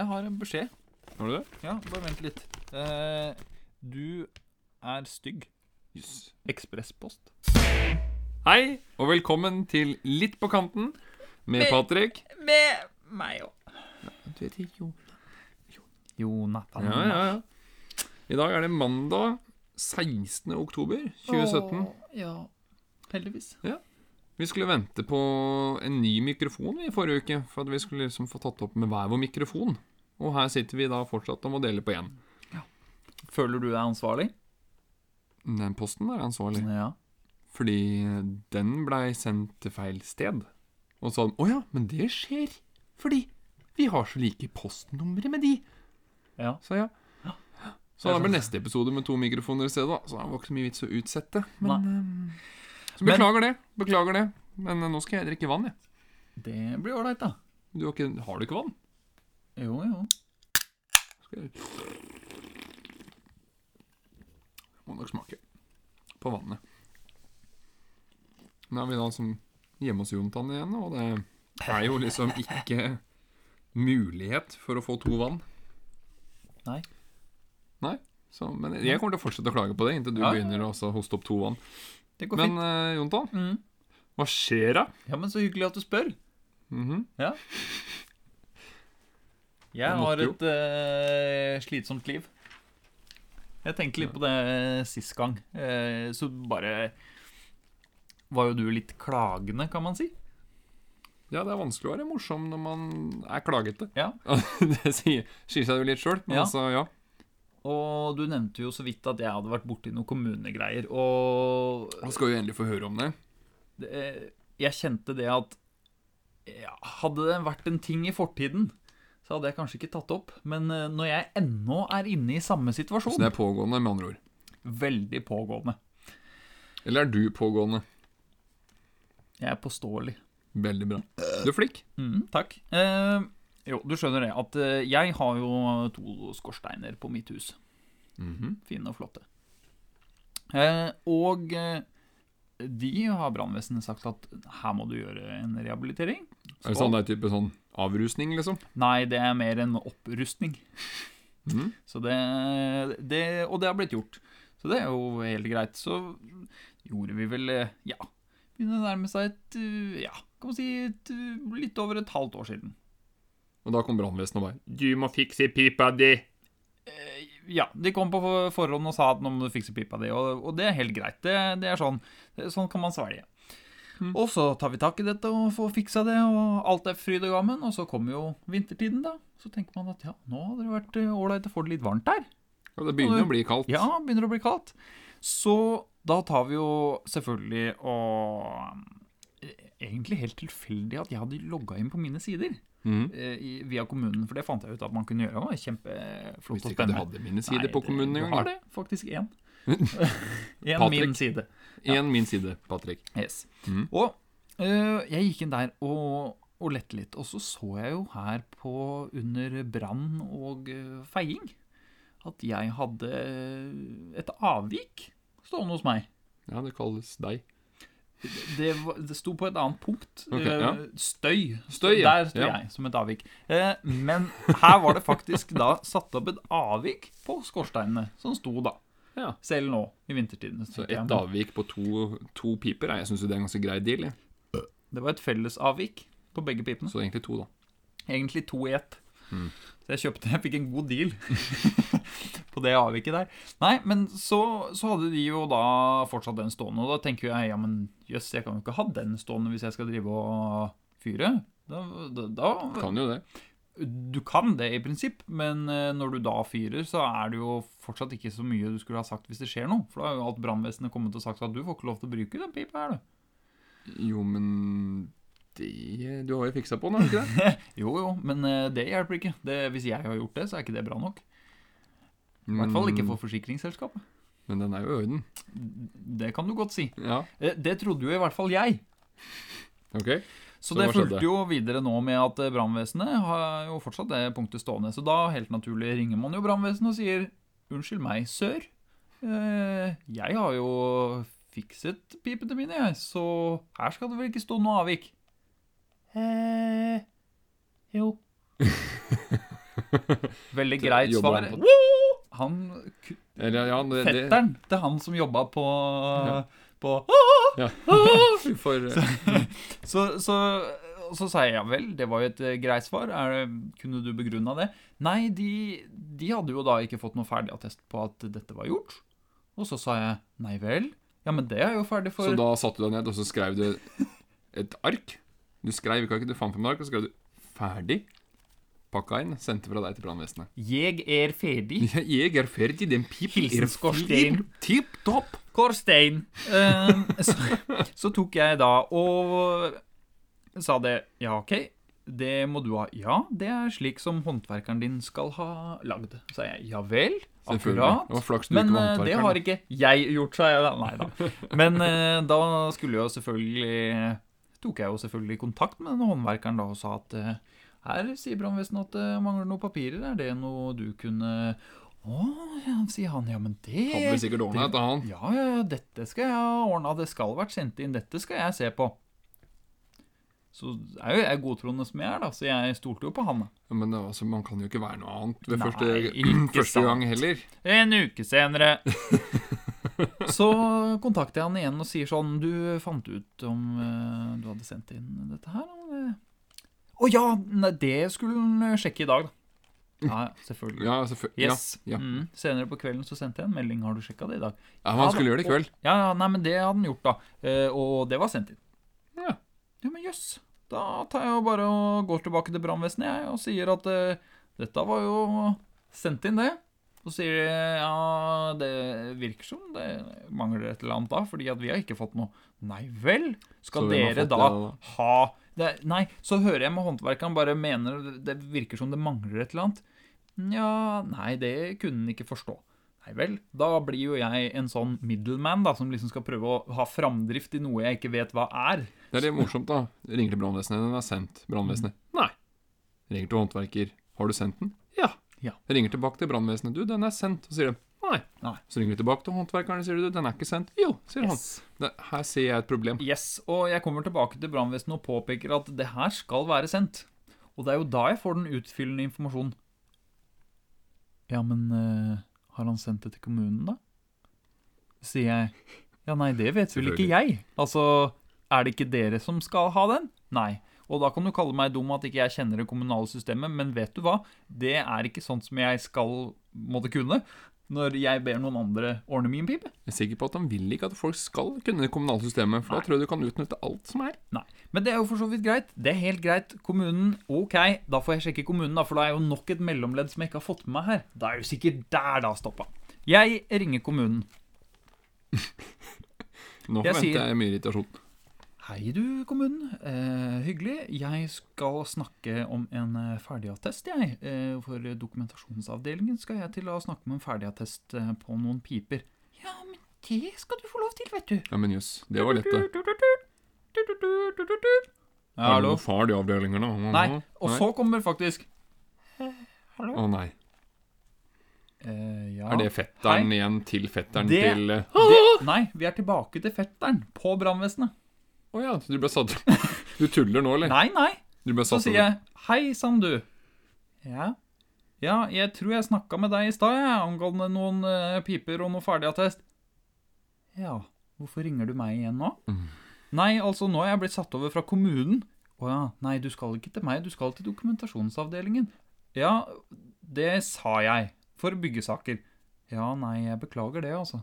Jeg har en beskjed. Har du det? Ja, bare vent litt. Eh, du er stygg. Jøss. Ekspresspost. Hei, og velkommen til Litt på kanten med Med- Patrick. Med meg òg. Du heter Jo. Jonathan. Ja, ja, ja. I dag er det mandag 16. oktober 2017. Åh, ja. Heldigvis. Vi skulle vente på en ny mikrofon i forrige uke, for at vi skulle liksom få tatt opp med hver vår mikrofon. Og her sitter vi da fortsatt og må dele på én. Føler du deg ansvarlig? Den posten er ansvarlig, Ja. fordi den blei sendt til feil sted. Og så Å ja, men det skjer fordi vi har så like postnumre med de. ja. Så ja. Så da blir neste episode med to mikrofoner i stedet, da. Så det var ikke så mye vits å utsette. Men Nei. så Men- beklager det. Beklager det. Men eh, nå skal jeg drikke vann, jeg. Det blir ålreit, da. Du har, ikke, har du ikke vann? Jo, jo. Skal jeg Må nok smake på vannet. Nå er vi da som hjemme hos Jontan igjen, og det er jo liksom ikke mulighet for å få to vann. Nei. Nei. Så, men jeg kommer til å fortsette å klage på det inntil du Ja, begynner å hoste opp to vann. Det går Men fint. eh, Jontan, Mm. hva skjer da? Ja, men så hyggelig at du spør. Mhm. Ja. Jeg har et uh, slitsomt liv. Jeg tenkte litt på det sist gang. Uh, så bare var jo du litt klagende, kan man si. Ja, det er vanskelig å være morsom når man er klagete. Ja. det sier, sier seg jo litt sjøl, men Ja. altså, ja. Og du nevnte jo så vidt at jeg hadde vært borti noen kommunegreier. Og Nå skal vi endelig få høre om det. det, jeg kjente det at ja, Hadde det vært en ting i fortiden, så hadde jeg kanskje ikke tatt opp. Men eh, når jeg ennå er inne i samme situasjon Så det er pågående, med andre ord. Veldig pågående. Eller er du pågående? Jeg er påståelig. Veldig bra. Du er flink. Mm, takk. Eh, jo, du skjønner det at eh, jeg har jo to skorsteiner på mitt hus. Mhm. Fine og flotte. Eh, og eh, de har brannvesenet sagt at her må du gjøre en rehabilitering. Er det sånn det er type sånn avrusning, liksom? Nei, det er mer en opprustning. Mm. Så det, det Og det har blitt gjort. Så det er jo helt greit. Så gjorde vi vel eh, Ja, begynner å nærme seg et eh, Ja, kan man si et, eh, litt over et halvt år siden. Og da kom brannvesenet og bare Du må fikse pipa di. Ja, de kom på forhånd og sa at nå må du fikse pipa di, og, og det er helt greit. Det, det er sånn, sånn kan man svelge. Mm. Og så tar vi tak i dette og får fiksa det, og alt er fryd og gammen. Og så kommer jo vintertiden, da. Så tenker man at ja, nå hadde det vært eh, ålreit å få det litt varmt her. Og det begynner å bli kaldt. Ja, begynner å bli kaldt. Så da tar vi jo selvfølgelig og Egentlig helt tilfeldig at jeg hadde logga inn på mine sider eh, i, via kommunen, for det fant jeg ut at man kunne gjøre. Det var kjempeflott og ikke du hadde mine sider Nei, på kommunen engang. har det, faktisk én. Én min side. Én min side, Patrick. Yes. Mm. Og øh, jeg gikk inn der og, og lette litt, og så så jeg jo her på under brann og øh, feiing at jeg hadde et avvik stående hos meg. Ja, det kalles deg. Det, det sto på et annet punkt. Ok, øh, ja. Støy. Støy, ja. Der sto Ja. jeg som et avvik. Eh, men her var det faktisk da satt opp et avvik på skorsteinene, som sto da. Ja. Selv nå, i vintertiden. Så jeg. ett avvik på to, to piper, jeg syns det er en ganske grei deal. Jeg. Det var et fellesavvik på begge pipene. Så egentlig to, da. Egentlig to i ett. Mm. Så jeg kjøpte Jeg fikk en god deal på det avviket der. Nei, men så, så hadde de jo da fortsatt den stående, og da tenker jeg ja, men jøss, jeg kan jo ikke ha den stående hvis jeg skal drive og fyre. Da, da, da Kan jo det. Du kan det i prinsipp, men eh, når du da fyrer, så er det jo fortsatt ikke så mye du skulle ha sagt hvis det skjer noe. For da har jo alt brannvesenet kommet og sagt at du får ikke lov til å bruke den pipa her, du. Jo, men det Du har jo fiksa på den, har du ikke det? Jo, jo, men eh, det hjelper ikke. Det, hvis jeg har gjort det, så er ikke det bra nok. I hvert fall ikke Mm, for forsikringsselskapet. Men den er jo i orden. Det kan du godt si. Ja, Eh, Det trodde jo i hvert fall jeg. ok. Så, Så det fulgte jo videre nå med at eh, brannvesenet har jo fortsatt det punktet stående. Så da, helt naturlig, ringer man jo brannvesenet og sier Unnskyld meg, sør. Eh, jeg har jo fikset pipene mine, jeg, så her skal det vel ikke stå noe avvik? Eh, jo. Veldig greit svar. han Woo! Eller, ja, det, det, Fetteren til han som jobba på På ja. Får eh, Så, så, så sa jeg ja vel, det var jo et eh, greit svar. Er, kunne du begrunna det? Nei, de, de hadde jo da ikke fått noe ferdig attest på at dette var gjort. Og så sa jeg nei vel. Ja, men det er jo ferdig for Så da satte du deg ned, og så skrev du et ark. Du skrev ikke, du fant fram et ark, og så skrev du 'ferdig'. Pakka inn, sendte fra deg til brannvesenet. Jeg er ferdig. Jeg er ferdig, den pipen er Skorstein. Tipp topp. Korstein. Uh, så, så tok jeg da og sa det. Ja, OK, det må du ha. Ja, det er slik som håndverkeren din skal ha lagd. Sa jeg. Ja vel. Akkurat. Det Men eh, det har ikke jeg gjort, sa jeg da. Nei da. Men uh, da skulle jo selvfølgelig tok jeg jo selvfølgelig kontakt med denne håndverkeren da og sa at eh, her sier brannvesenet at det mangler noen papirer. Er det noe du kunne Å, ja, sier han. Ja, men det Hadde vel sikkert ordna etter han. Ja, ja, ja, dette skal jeg ha ordna. Det skal vært sendt inn. Dette skal jeg se på. Så er jo jeg godtroende som jeg er, da, så jeg stolte jo på han. da. Ja, Men altså, man kan jo ikke være noe annet ved Nei, første, første gang heller. En uke senere så kontakter jeg han igjen og sier sånn Du fant ut om uh, du hadde sendt inn dette her? det- Å ja! Det skulle han sjekke i dag, da. Ja, selvfølgelig. Ja, selvfølgelig. Yes. Ja, ja. Mm. Senere på kvelden så sendte jeg en melding. Har du sjekka det i dag? ja, man Ja, skulle gjøre det i kveld. Ja, ja, nei, men det hadde han gjort, da. Eh, og det var sendt inn. Ja. Ja, men jøss. Da tar jeg bare og går tilbake til brannvesenet jeg, og sier at eh, dette var jo sendt inn, det. Så sier de ja, det virker som det mangler et eller annet da, fordi at vi har ikke fått noe. Nei vel? Skal dere da da? ha det, Nei, så hører jeg med håndverkeren bare mener det virker som det mangler et eller annet. Nja, nei, det kunne han ikke forstå. Nei vel, da blir jo jeg en sånn middleman da, som liksom skal prøve å ha framdrift i noe jeg ikke vet hva er. Det er litt morsomt, da. Ringer til brannvesenet, den er sendt. Brannvesenet. Nei. Ringer til håndverker. Har du sendt den? Ja. Ja. Ringer tilbake til brannvesenet. Du, den er sendt. Og sier de nei. Nei. Så ringer vi tilbake til håndverkeren og sier du, den er ikke sendt. Jo, sier han. Det, her ser jeg et problem. Yes, og jeg kommer tilbake til brannvesenet og påpeker at det her skal være sendt. Og det er jo da jeg får den utfyllende informasjonen. Ja, men uh, har han sendt det til kommunen, da? Sier jeg. Ja, nei, det vet vel ikke jeg. Altså, er det ikke dere som skal ha den? Nei. Og da kan du kalle meg dum at ikke jeg kjenner det kommunale systemet, men vet du hva? Det er ikke sånt som jeg skal måtte kunne når jeg ber noen andre ordne min pipe. Jeg er sikker på at han vil ikke at folk skal kunne det kommunale systemet, for da tror jeg du kan utnytte alt som er. Nei, men det er jo for så vidt greit. Det er helt greit. Kommunen, ok, da får jeg sjekke kommunen, da, for da er jo nok et mellomledd som jeg ikke har fått med meg her. Da er jo sikkert der det har stoppa. Jeg ringer kommunen. Nå Jeg sier- jeg mye irritasjon. Hei du, kommunen. Eh, hyggelig. Jeg skal snakke om en eh, ferdigattest, jeg. Eh, for dokumentasjonsavdelingen skal jeg til å snakke om en ferdigattest eh, på noen piper. Ja, men det skal du få lov til, vet du. Ja, men jøss, det var lett, det. Ja, hallo? far i avdelingen, da? Nei, og så kommer faktisk Å nei. eh, ja. Er det fetteren Hei. igjen til fetteren Det- til eh, Det, nei, vi er tilbake til fetteren på brannvesenet. Å ja, så du ble satt Du tuller nå, eller? Nei, nei. Du ble satt Så sier jeg Hei sann, du. Ja. Ja, jeg tror jeg snakka med deg i stad, jeg, angående noen uh, piper og noe ferdigattest. Ja, hvorfor ringer du meg igjen nå? Mm. Nei, altså, nå er jeg blitt satt over fra kommunen. Å ja, nei, du skal ikke til meg, du skal til dokumentasjonsavdelingen. Ja, det sa jeg. For byggesaker. Ja, nei, jeg beklager det, altså.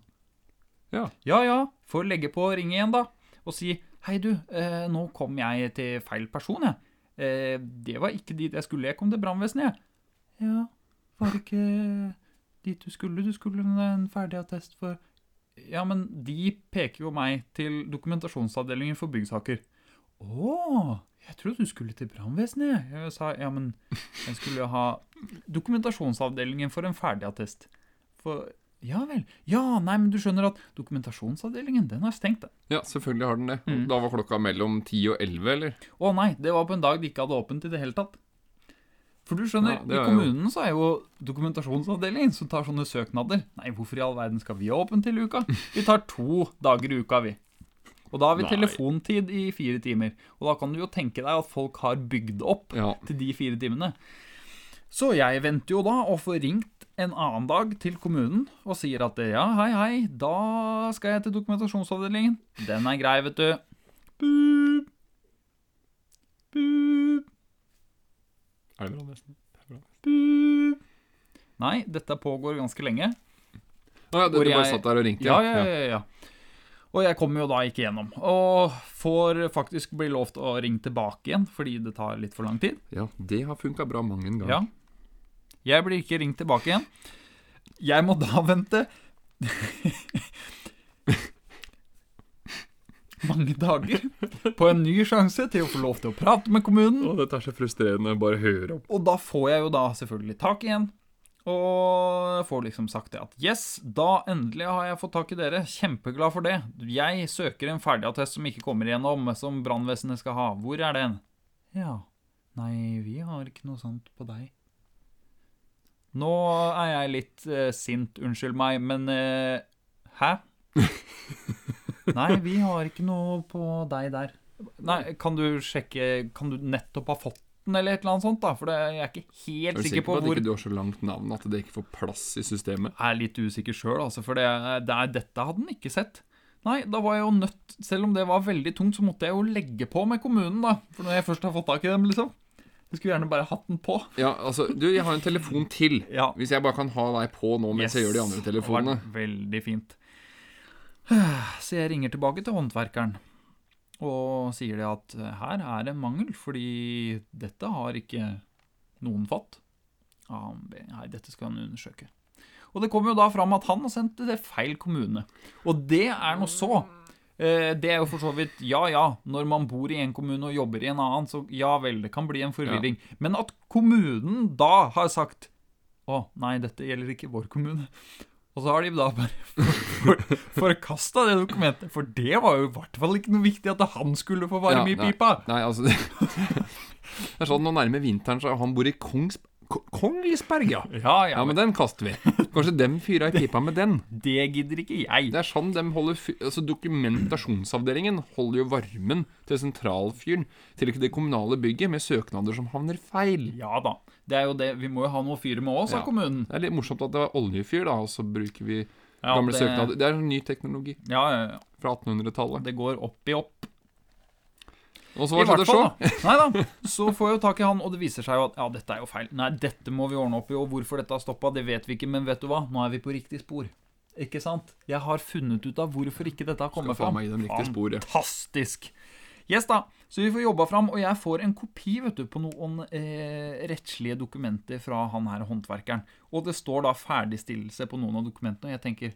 Ja. Ja, ja, får legge på og ringe igjen, da. Og si Hei, du, eh, nå kom jeg til feil person, jeg. Eh, det var ikke dit jeg skulle. Jeg kom til brannvesenet, jeg. Ja, var det ikke dit du skulle? Du skulle med en ferdigattest for Ja, men de peker jo meg til dokumentasjonsavdelingen for byggsaker. Å, jeg trodde du skulle til brannvesenet. Jeg sa ja, men jeg skulle jo ha dokumentasjonsavdelingen for en ferdigattest. For Ja vel. Ja, nei, men du skjønner at dokumentasjonsavdelingen, den har stengt, den. Ja, selvfølgelig har den det. Mm. Da var klokka mellom 10 og 11, eller? Å nei, det var på en dag de ikke hadde åpent i det hele tatt. For du skjønner, Ja, i kommunen jo- så er jo dokumentasjonsavdelingen som tar sånne søknader. Nei, hvorfor i all verden skal vi ha åpent til uka? Vi tar to dager i uka, vi. Og da har vi Nei. telefontid i fire timer. Og da kan du jo tenke deg at folk har bygd opp Ja. til de fire timene. Så jeg venter jo da og får ringt en annen dag til kommunen og sier at ja, hei, hei, da skal jeg til dokumentasjonsavdelingen. Den er grei, vet du. Boop. Boop. Er det bra, nesten? Boop. Nei, dette pågår ganske lenge. Å ja, du, du bare satt der og ringte? Ja, ja, ja, ja. Og jeg kommer jo da ikke gjennom. Og får faktisk bli lov til å ringe tilbake igjen, fordi det tar litt for lang tid. Ja, det har funka bra mange en gang. Ja. Jeg blir ikke ringt tilbake igjen. Jeg må da vente mange dager på en ny sjanse til å få lov til å prate med kommunen. Å, dette er så frustrerende. Bare høre opp. Og da får jeg jo da selvfølgelig tak igjen. Og får liksom sagt det at yes, da endelig har jeg fått tak i dere. Kjempeglad for det. Jeg søker en ferdigattest som ikke kommer igjennom, som brannvesenet skal ha. Hvor er den? Ja, nei, vi har ikke noe sånt på deg. Nå er jeg litt eh, sint, unnskyld meg, men eh, Hæ? Nei, vi har ikke noe på deg der. Nei, kan du sjekke Kan du nettopp ha fått den, eller et eller annet sånt, da? For det, jeg er ikke helt Er du sikker sikker på på at hvor ikke du har så langt navn at det ikke får plass i systemet? Jeg er litt usikker sjøl, altså, for det, det er, dette hadde den ikke sett. Nei, da var jeg jo nødt Selv om det var veldig tungt, så måtte jeg jo legge på med kommunen, da. For når jeg først har fått tak i dem, liksom. Jeg skulle gjerne bare hatt den på. Ja, altså, du, jeg har en telefon til. Ja. Hvis jeg bare kan ha deg på nå mens jeg gjør de andre telefonene. Det var veldig fint. Så jeg ringer tilbake til håndverkeren og sier det at eh, her er det mangel, fordi dette har ikke noen fått. Ja, Nei, dette skal han undersøke. Og det kommer jo da fram at han har sendt det til feil kommune. Og det er noe så. Eh, Det er jo for så vidt ja ja, når man bor i en kommune og jobber i en annen, så ja vel, det kan bli en forvirring. Men at kommunen da har sagt å nei, dette gjelder ikke vår kommune. Og så har de da bare for, for, forkasta det dokumentet, for det var jo i hvert fall ikke noe viktig at han skulle få varme Ja, i pipa. Nei, altså Det, det er sånn nå nærmer vinteren, så han bor i Kongs... Ko- Kongsberg, ja. Ja, ja, Ja, men den kaster vi. Kanskje dem fyrer i pipa med den. det gidder ikke jeg. Det er sånn dem holder altså Dokumentasjonsavdelingen holder jo varmen til sentralfyren til det kommunale bygget med søknader som havner feil. Ja da. Det er jo det. Vi må jo ha noe å fyre med òg, sa Ja. kommunen. Det er litt morsomt at det var oljefyr, da, og så bruker vi gamle det- søknader. Det er en ny teknologi Ja, ja, ja. fra 1800-tallet. Det går opp i opp. Og så var det så? Nei da. Så får jeg jo tak i han, og det viser seg jo at ja, dette er jo feil. Nei, dette må vi ordne opp i, og hvorfor dette har stoppa, det vet vi ikke, men vet du hva? Nå er vi på riktig spor. Ikke sant? Jeg har funnet ut av hvorfor ikke dette har kommet fram. Fantastisk. Yes da, så vi får jobba fram, og jeg får en kopi vet du, på noen eh, rettslige dokumenter fra han her håndverkeren. Og det står da ferdigstillelse på noen av dokumentene, og jeg tenker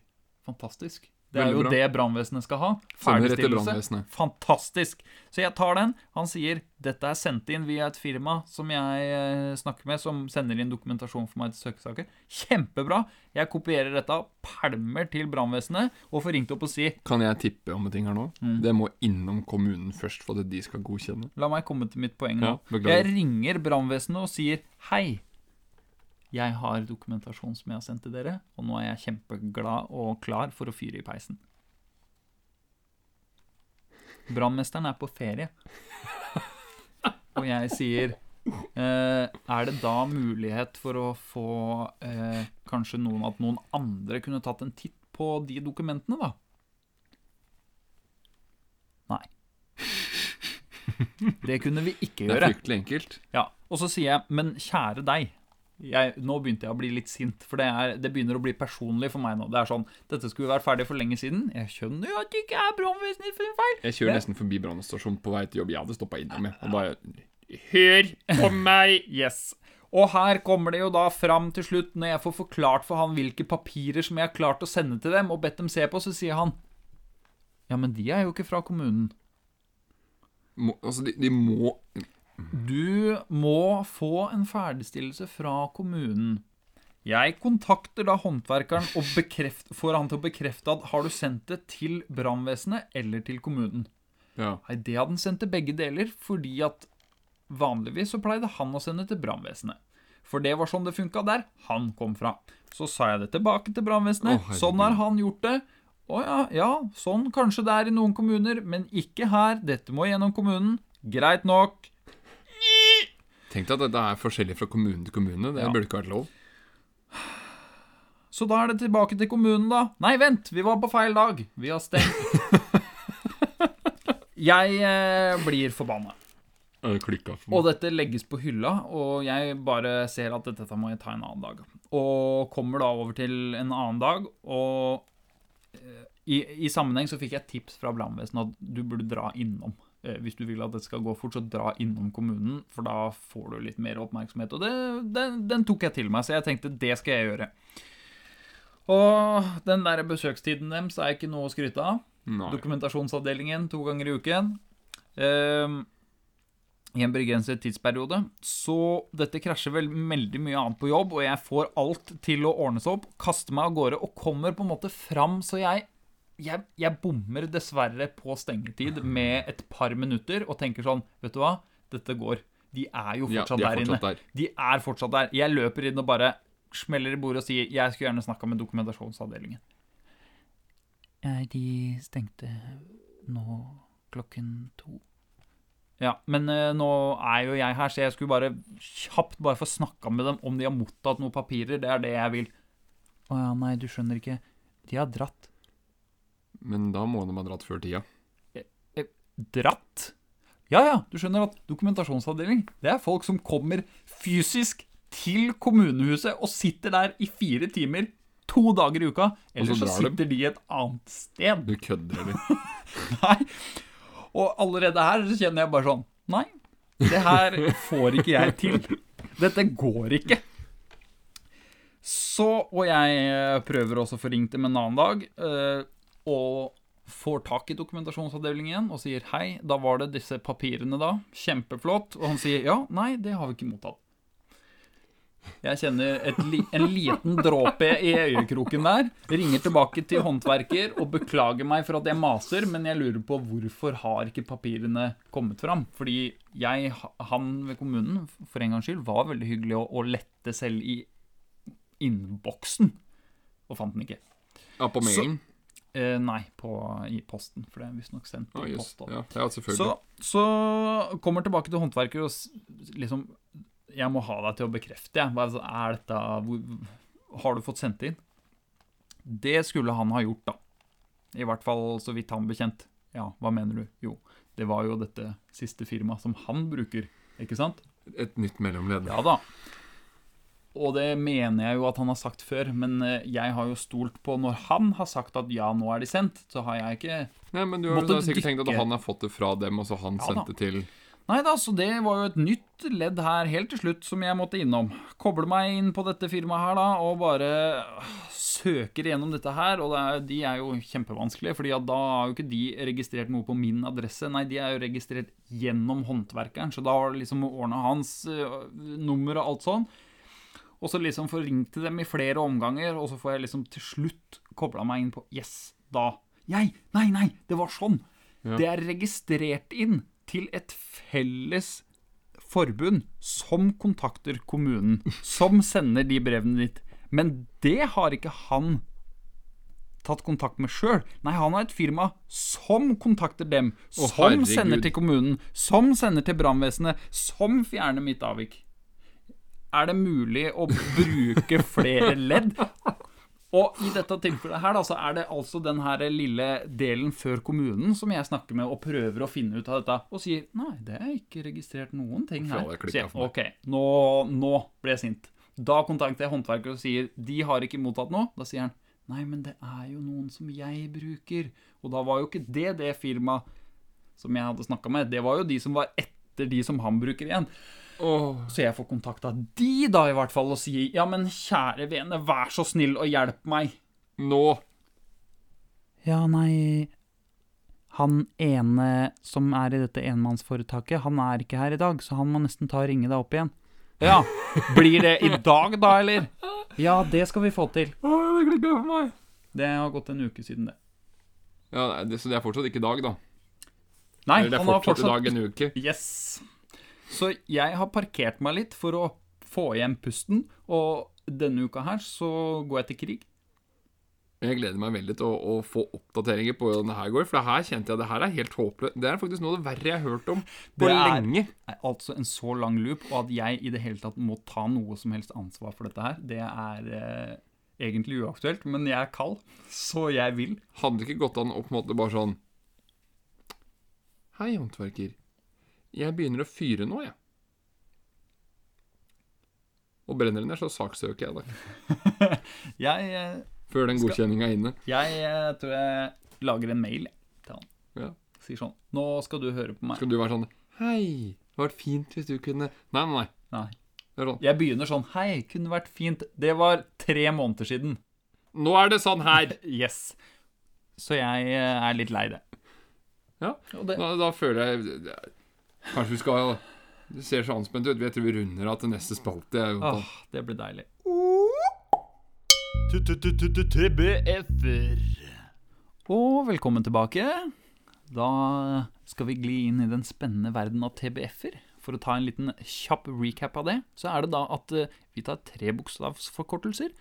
fantastisk. Det er jo det brannvesenet skal ha. Ferdigstillelse. Fantastisk. Så jeg tar den. Han sier dette er sendt inn via et firma som jeg eh, snakker med, som sender inn dokumentasjon for meg til søkesaker. Kjempebra. Jeg kopierer dette, pælmer til brannvesenet og får ringt opp og si Kan jeg tippe om en ting her nå? Mm. Det må innom kommunen først for at de skal godkjenne. La meg komme til mitt poeng nå. Ja, jeg ringer brannvesenet og sier hei. Jeg har dokumentasjon som jeg har sendt til dere, og nå er jeg kjempeglad og klar for å fyre i peisen. Brannmesteren er på ferie. Og jeg sier eh, Er det da mulighet for å få eh, kanskje noen at noen andre kunne tatt en titt på de dokumentene, da? Nei. Det kunne vi ikke gjøre. Det er fryktelig enkelt. Ja, Og så sier jeg, men kjære deg jeg, Nå begynte jeg å bli litt sint, for det, er, det begynner å bli personlig for meg nå. Det er sånn, Dette skulle vært ferdig for lenge siden. Jeg skjønner jo at det ikke er brannvesenet sin feil. Jeg kjører nesten forbi brannstasjonen på vei til jobb. Jeg hadde stoppa innom, jeg. Og bare Hør på meg! Yes. Og her kommer det jo da fram til slutt, når jeg får forklart for han hvilke papirer som jeg har klart å sende til dem, og bedt dem se på, så sier han Ja, men de er jo ikke fra kommunen. Må, altså, de, de må Du må få en ferdigstillelse fra kommunen. Jeg kontakter da håndverkeren og bekreft, får han til å bekrefte at har du sendt det til brannvesenet eller til kommunen. Ja. Nei, det hadde han sendt til begge deler, fordi at vanligvis så pleide han å sende til brannvesenet. For det var sånn det funka der han kom fra. Så sa jeg det tilbake til brannvesenet. Oh, sånn har han gjort det. Å ja, ja, sånn kanskje det er i noen kommuner, men ikke her. Dette må gjennom kommunen. Greit nok. Tenk deg at dette er forskjellig fra kommune til kommune. Det Ja. burde ikke vært lov. Så da er det tilbake til kommunen, da. Nei, vent, vi var på feil dag. Vi har stengt. Jeg eh, blir forbanna. For Og dette legges på hylla, og jeg bare ser at dette må jeg ta en annen dag. Og kommer da over til en annen dag, og eh, i, i sammenheng så fikk jeg tips fra brannvesenet at du burde dra innom. Eh, Hvis du vil at det skal gå fort, så dra innom kommunen, for da får du litt mer oppmerksomhet. Og det, den, den tok jeg til meg, så jeg tenkte det skal jeg gjøre. Og den der besøkstiden deres er ikke noe å skryte av. Nei. Dokumentasjonsavdelingen to ganger i uken. Ehm, I en begrenset tidsperiode. Så dette krasjer vel veldig mye annet på jobb, og jeg får alt til å ordnes opp, kaster meg av gårde og kommer på en måte fram, så jeg jeg, jeg bommer dessverre på stengetid med et par minutter og tenker sånn Vet du hva, dette går. De er jo Ja, fortsatt de er der inne. fortsatt der. De er fortsatt der. Jeg løper inn og bare smeller i bordet og sier jeg skulle gjerne snakka med dokumentasjonsavdelingen. De stengte nå klokken to. Ja, men eh, nå er jo jeg her, så jeg skulle bare kjapt bare få snakka med dem om de har mottatt noen papirer. Det er det jeg vil. Å ja, nei, du skjønner ikke. De har dratt. Men da må de ha dratt før tida. Dratt? Ja ja, du skjønner at dokumentasjonsavdeling, det er folk som kommer fysisk til kommunehuset og sitter der i fire timer to dager i uka. Eller så, så sitter de et annet sted. Du kødder, eller? Nei. Og allerede her så kjenner jeg bare sånn Nei, det her får ikke jeg til. Dette går ikke. Så, og jeg eh, prøver også å få ringt dem en annen dag, eh, og får tak i dokumentasjonsavdelingen og sier hei, da var det disse papirene da, kjempeflott, og han sier ja, nei, det har vi ikke mottatt. Jeg kjenner et en liten dråpe i øyekroken der, ringer tilbake til håndverker og beklager meg for at jeg maser, men jeg lurer på hvorfor har ikke papirene kommet fram? Fordi jeg, han ved kommunen, for en gangs skyld, var veldig hyggelig å, å lette selv i innboksen, og fant den ikke. Ja, på mailen? Eh, nei, på, i posten, for det er visstnok sendt Ja, i jøss. post. Ja, ja. Så, så kommer tilbake til håndverker og liksom Jeg må ha deg til å bekrefte, jeg. Bare Er dette hvor, Har du fått sendt inn? Det skulle han ha gjort, da. I hvert fall så vidt han bekjent. Ja, hva mener du? Jo, det var jo dette siste firmaet som han bruker, ikke sant? Et nytt mellomledd. Ja da. Og det mener jeg jo at han har sagt før, men eh, jeg har jo stolt på Når han har sagt at ja, nå er de sendt, så har jeg ikke Nei, men du har jo sikkert tenkt at han har fått det fra dem, og så han Ja sendte til Nei da, så det var jo et nytt ledd her helt til slutt som jeg måtte innom. Koble meg inn på dette firmaet her da, og bare søker gjennom dette her, og det er, de er jo kjempevanskelige, fordi da har jo ikke de registrert noe på min adresse, nei, de er jo registrert gjennom håndverkeren, så da var det liksom ordnet hans øh, nummer og alt sånn. Og så liksom få ringt til dem i flere omganger, og så får jeg liksom til slutt kobla meg inn på Yes, da. Jeg! Nei, nei, det var sånn! Ja. Det er registrert inn til et felles forbund som kontakter kommunen, som sender de brevene ditt. Men det har ikke han tatt kontakt med sjøl. Nei, han har et firma som kontakter dem, Å, som herregud. sender til kommunen, som sender til brannvesenet, som fjerner mitt avvik. Er det mulig å bruke flere ledd? Og i dette tilfellet her da, så er det altså den her lille delen før kommunen som jeg snakker med og prøver å finne ut av dette, og sier nei, det er ikke registrert noen ting her. Så jeg, ok, nå, nå ble jeg sint. Da kontakter jeg håndverker og sier de har ikke mottatt noe. Da sier han nei, men det er jo noen som jeg bruker. Og da var jo ikke det det firmaet som jeg hadde snakka med. Det var jo de som var etter de som han bruker igjen. Åh, Så jeg får kontakta de da i hvert fall og sier ja, men kjære vene, vær så snill og hjelp meg. nå! Ja, nei Han ene som er i dette enmannsforetaket, han er ikke her i dag, så han må nesten ta og ringe deg opp igjen. Ja, Blir det i dag, da, eller? Ja, det skal vi få til. Åh, det klikka for meg! Det har gått en uke siden det. Ja, det, Så det er fortsatt ikke i dag, da? Nei, Eller det er han har fortsatt, i fortsatt dag en uke? Yes. Så jeg har parkert meg litt for å få igjen pusten, og denne uka her så går jeg til krig. Jeg gleder meg veldig til å, å få oppdateringer på hvordan det her går. For det her kjente jeg det her er helt håpløst. Det er faktisk noe av det verre jeg har hørt om på Det er- lenge. er altså en så lang loop, og at jeg i det hele tatt må ta noe som helst ansvar for dette her, det er eh, egentlig uaktuelt, men jeg er kald, så jeg vil. Hadde det ikke gått an å på en måte bare sånn Hei, håndverker. Jeg begynner å fyre nå, jeg. Og brenner den ned, så saksøker jeg deg. Jeg, eh, Før den godkjenninga er inne. jeg eh, tror jeg lager en mail til han. Ja. Sier sånn, nå skal du høre på meg. Skal du være sånn Hei, det hadde vært fint hvis du kunne Nei, nei, nei. Nei. Sånn. Jeg begynner sånn, hei, kunne vært fint. Det var tre måneder siden. Nå er det sånn her! Yes. Så jeg eh, er litt lei det. Ja, Og det, Da, da føler jeg Kanskje vi skal Det ser så anspent ut. Jeg tror vi runder av til neste spalte. åh, det blir deilig. TBF-er. Og velkommen tilbake. Da skal vi gli inn i den spennende verden av TBF-er. For å ta en liten kjapp recap av det, så er det da at eh, vi tar tre bokstavsforkortelser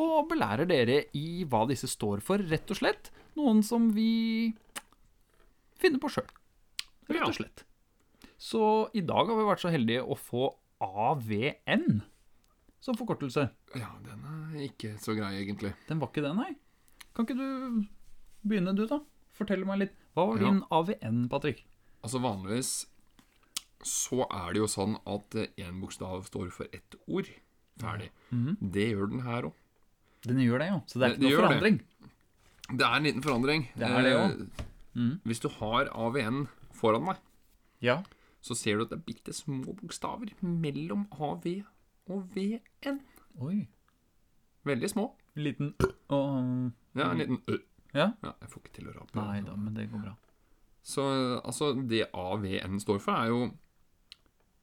og belærer dere i hva disse står for, rett og slett. Noen som vi finner på sjøl, rett og slett. Så i dag har vi vært så heldige å få AVN som forkortelse. Ja, den er ikke så grei, egentlig. Den var ikke det, nei. Kan ikke du begynne, du, da? Fortell meg litt. Hva var Ja. din AVN, Patrick? Altså Vanligvis så er det jo sånn at én bokstav står for ett ord. Ferdig. Mhm. Det gjør den her òg. Den gjør det, jo. Så det er ikke det noe forandring. det. Det er en liten forandring. Det er det Eh, Mm. Hvis du har AVN foran deg, Ja. Så ser du at det er bitte små bokstaver mellom AV og VN. Oi. Veldig små. Liten og Ja, en liten ø. Ja? Ja, jeg får ikke til å rape. Nei da, men det går bra. Så altså, det AVN står for, er jo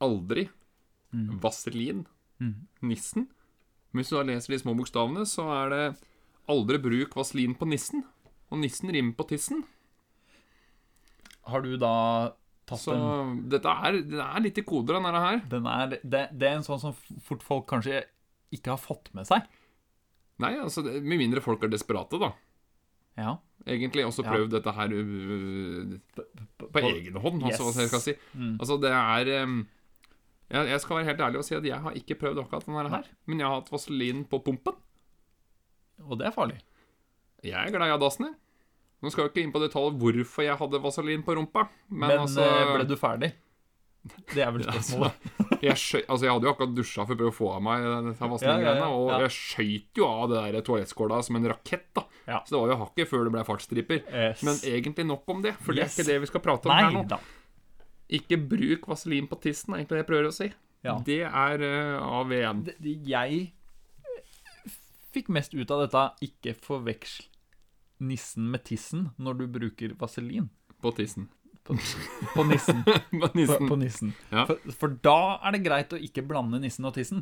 aldri mm. vaselin, mm. nissen. Men hvis du da leser de små bokstavene, så er det aldri bruk vaselin på nissen. Og nissen rimer på tissen. Har du da Så dette er, det er litt i koder, denne her. den er, det, det er en sånn som fort folk kanskje ikke har fått med seg. Nei, altså, det- med mindre folk er desperate, da. Ja. Egentlig også Ja. prøvd dette her uh, på egen hånd, altså, hva skal jeg skal si. Mm. Altså, det er um, jeg, jeg skal være helt ærlig og si at jeg har ikke prøvd akkurat denne her, men jeg har hatt vaselin på pumpen. Og det er farlig. Jeg er glad i dassen, jeg. Nå skal jeg ikke inn på detalj hvorfor jeg hadde vaselin på rumpa, men, Men, altså eh, ble du ferdig? Det er vel Altså, spørsmålet. jeg, skjøy, altså, jeg hadde jo akkurat dusja for å prøve å få av meg dette Ja, ja, ja, og jeg skøyt jo av det der toalettskåla som en rakett, da. Så det var jo hakket før det ble fartsstriper. Yes. Men egentlig nok om det, for det er ikke det vi skal prate om her nå. da. Ikke bruk vaselin på tissen, er egentlig det jeg prøver å si. Det er uh, AV1. Det- det- Jeg fikk mest ut av dette ikke forveksl nissen med tissen når du bruker vaselin. På tissen. På, på nissen. på På, nissen. på nissen. Ja. For, for da er det greit å ikke blande nissen og tissen.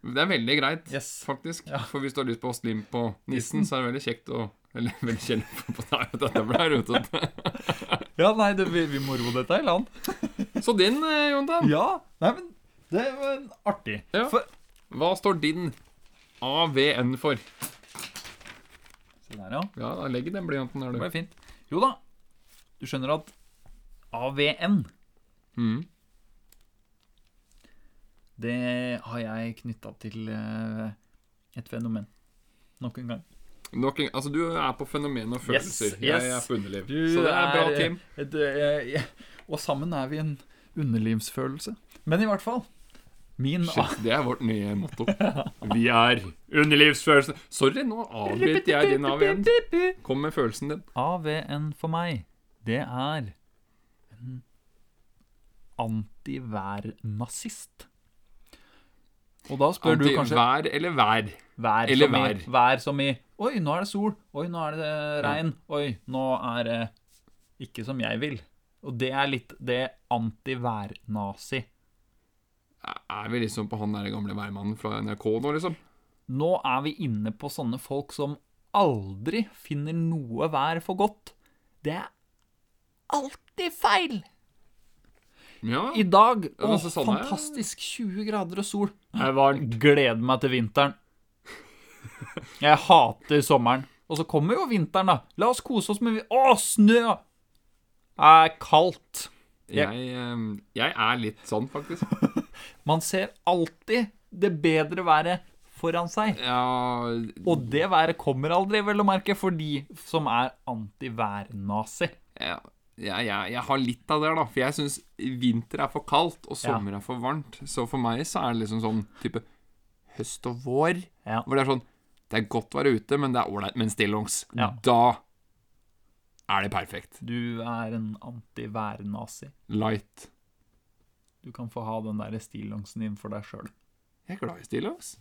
Det er veldig greit, Yes. faktisk. Ja. For hvis du har lyst på vaselin på nissen, Nissen. så er det veldig kjekt å Eller veldig kjent på dette ble rotete. Ja, nei, det, vi, vi må ro dette i land. Så din, eh, Jontan. Ja, nei, men det var artig. Ja. For, Hva står din AVN for? Se der, ja. Ja, da legg den blyanten der, Det du. ble fint. Jo da, du skjønner at AVN, Mm. det har jeg knytta til eh, et fenomen. Nok en gang. Nok en, altså, du er på fenomen og følelser. Yes, Jeg er på underliv. Du Så det er bra, er, Kim. Et, eh, ja, og sammen er vi en underlivsfølelse. Men i hvert fall Min Shit, det er vårt nye motto. Vi er underlivsfølelsen. Sorry, nå avbryter jeg din AVN. Kom med følelsen din. AVN for meg, det er en antiværnazist. Og da spør du kanskje Antivær eller vær? vær eller som, i, vær. vær som i Oi, nå er det sol. Oi, nå er det regn. Oi, nå er det ikke som jeg vil. Og det er litt det antiværnazi. Er vi liksom på han der gamle værmannen fra NRK nå, liksom? Nå er vi inne på sånne folk som aldri finner noe vær for godt. Det er alltid feil! Ja. I dag, å, sånn fantastisk 20 grader og sol. Jeg var... Gleder meg til vinteren. Jeg hater sommeren. Og så kommer jo vinteren, da. La oss kose oss med Å, snø! Det Er kaldt. Jeg- Jeg, eh, jeg er litt sånn, faktisk. Man ser alltid det bedre været foran seg. Ja Og det været kommer aldri, vel å merke, for de som er antiværnazi. Ja. ja, jeg, jeg, har litt av det, da. For jeg syns vinter er for kaldt, og Ja. sommer er for varmt. Så for meg så er det liksom sånn type høst og vår. Ja. Hvor det er sånn Det er godt å være ute, men det er ålreit med en stillongs. Ja. Da er det perfekt. Du er en anti-værnazi. Light. Du kan få ha den der stillongsen din for deg sjøl. Jeg er glad i stillongs.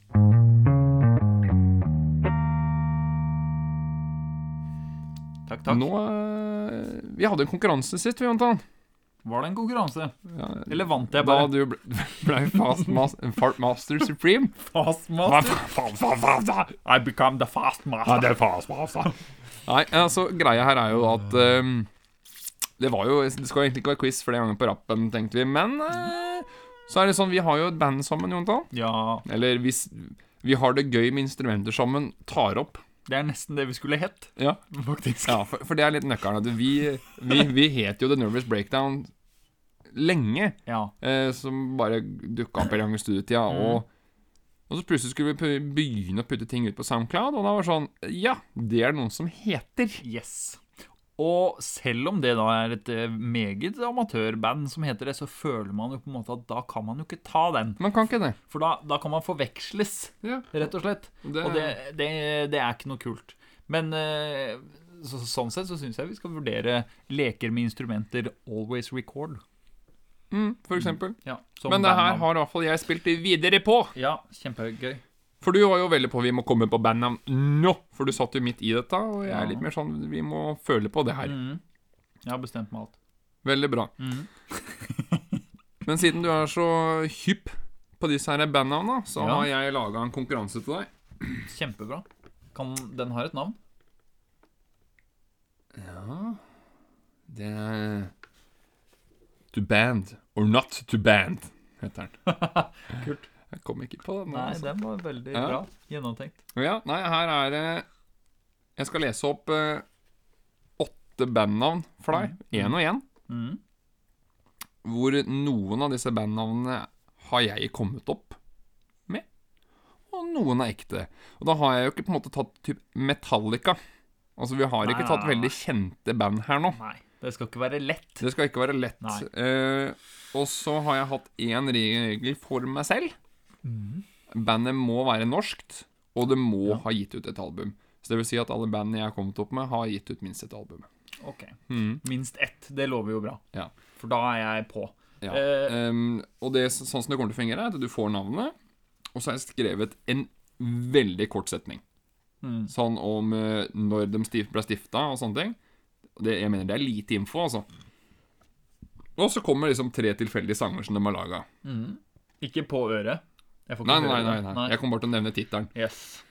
Takk, takk. Nå eh, Vi hadde en konkurranse sist, vi, Jontan. Var det en konkurranse? Ja, Eller vant jeg da du ble, ble fast mas master supreme. Fastmaster? I become the fastmaster. det er fastmaster. Nei, altså, greia her er jo at ehm, Det var jo Det skal egentlig ikke være quiz flere ganger på rappen, tenkte vi, men eh, så er det sånn Vi har jo et band sammen, Jontan. Ja, Eller hvis vi har det gøy med instrumenter sammen, tar opp. det er nesten det vi skulle hett, Ja, faktisk. ja for, for det er litt nøkkelen. At vi, vi, vi het jo The Nervous Breakdown lenge. Ja. eh, som bare dukka opp en gang i studietida. Og, og så plutselig skulle vi begynne å putte ting ut på SoundCloud, og da var det sånn Ja, det er det noen som heter. Yes. Og selv om det da er et eh, meget amatørband som heter det, så føler man jo på en måte at da kan man jo ikke ta den. Man kan ikke det. For da, da kan man forveksles, Ja, rett og slett. det, Og det, det, det er ikke noe kult. Men eh, så, sånn sett så syns jeg vi skal vurdere leker med instrumenter always record. mm, For eksempel. Ja, Men det her har i hvert fall jeg spilt videre på. Ja, kjempegøy. For du var jo veldig på vi må komme på bandnavn nå. For du satt jo midt i dette, og jeg er litt mer sånn vi må føle på det her. Mm. Jeg har bestemt meg alt. Veldig bra. Mm. Men siden du er så hypp på disse her bandnavna, så Ja. har jeg laga en konkurranse til deg. Kjempebra. Kan, den har et navn? Ja Det er To band or not to band, heter den. Kult. Jeg kom ikke på den. Nei, altså. den var veldig Ja. bra. Gjennomtenkt. Ja, nei, her er det Jeg skal lese opp eh, åtte bandnavn for deg. Én og én. Mm. Hvor noen av disse bandnavnene har jeg kommet opp med. Og noen er ekte. Og da har jeg jo ikke på en måte tatt typ Metallica. Altså, vi har Nei, ikke tatt nei, veldig kjente band her nå. Nei, det skal ikke være lett. Det skal ikke være lett. Eh, og så har jeg hatt én regel for meg selv. Mhm. Bandet må være norskt, og det må Ja. ha gitt ut et album. Så det vil si at alle bandene jeg har kommet opp med, har gitt ut minst et album. Ok. mm. Minst ett. Det lover jo bra. Ja. For da er jeg på. Ja. Eh, Um, og det, sånn som det kommer til å fungere, er at du får navnet, og så har jeg skrevet en veldig kort setning. Mm. Sånn om uh, når de stif ble stifta og sånne ting. Det, jeg mener det er lite info, altså. Og så kommer liksom tre tilfeldige sanger som de har laga. Mm. Ikke på øret. Nei, nei, nei, nei. Jeg kommer bare til å nevne tittelen. Yes.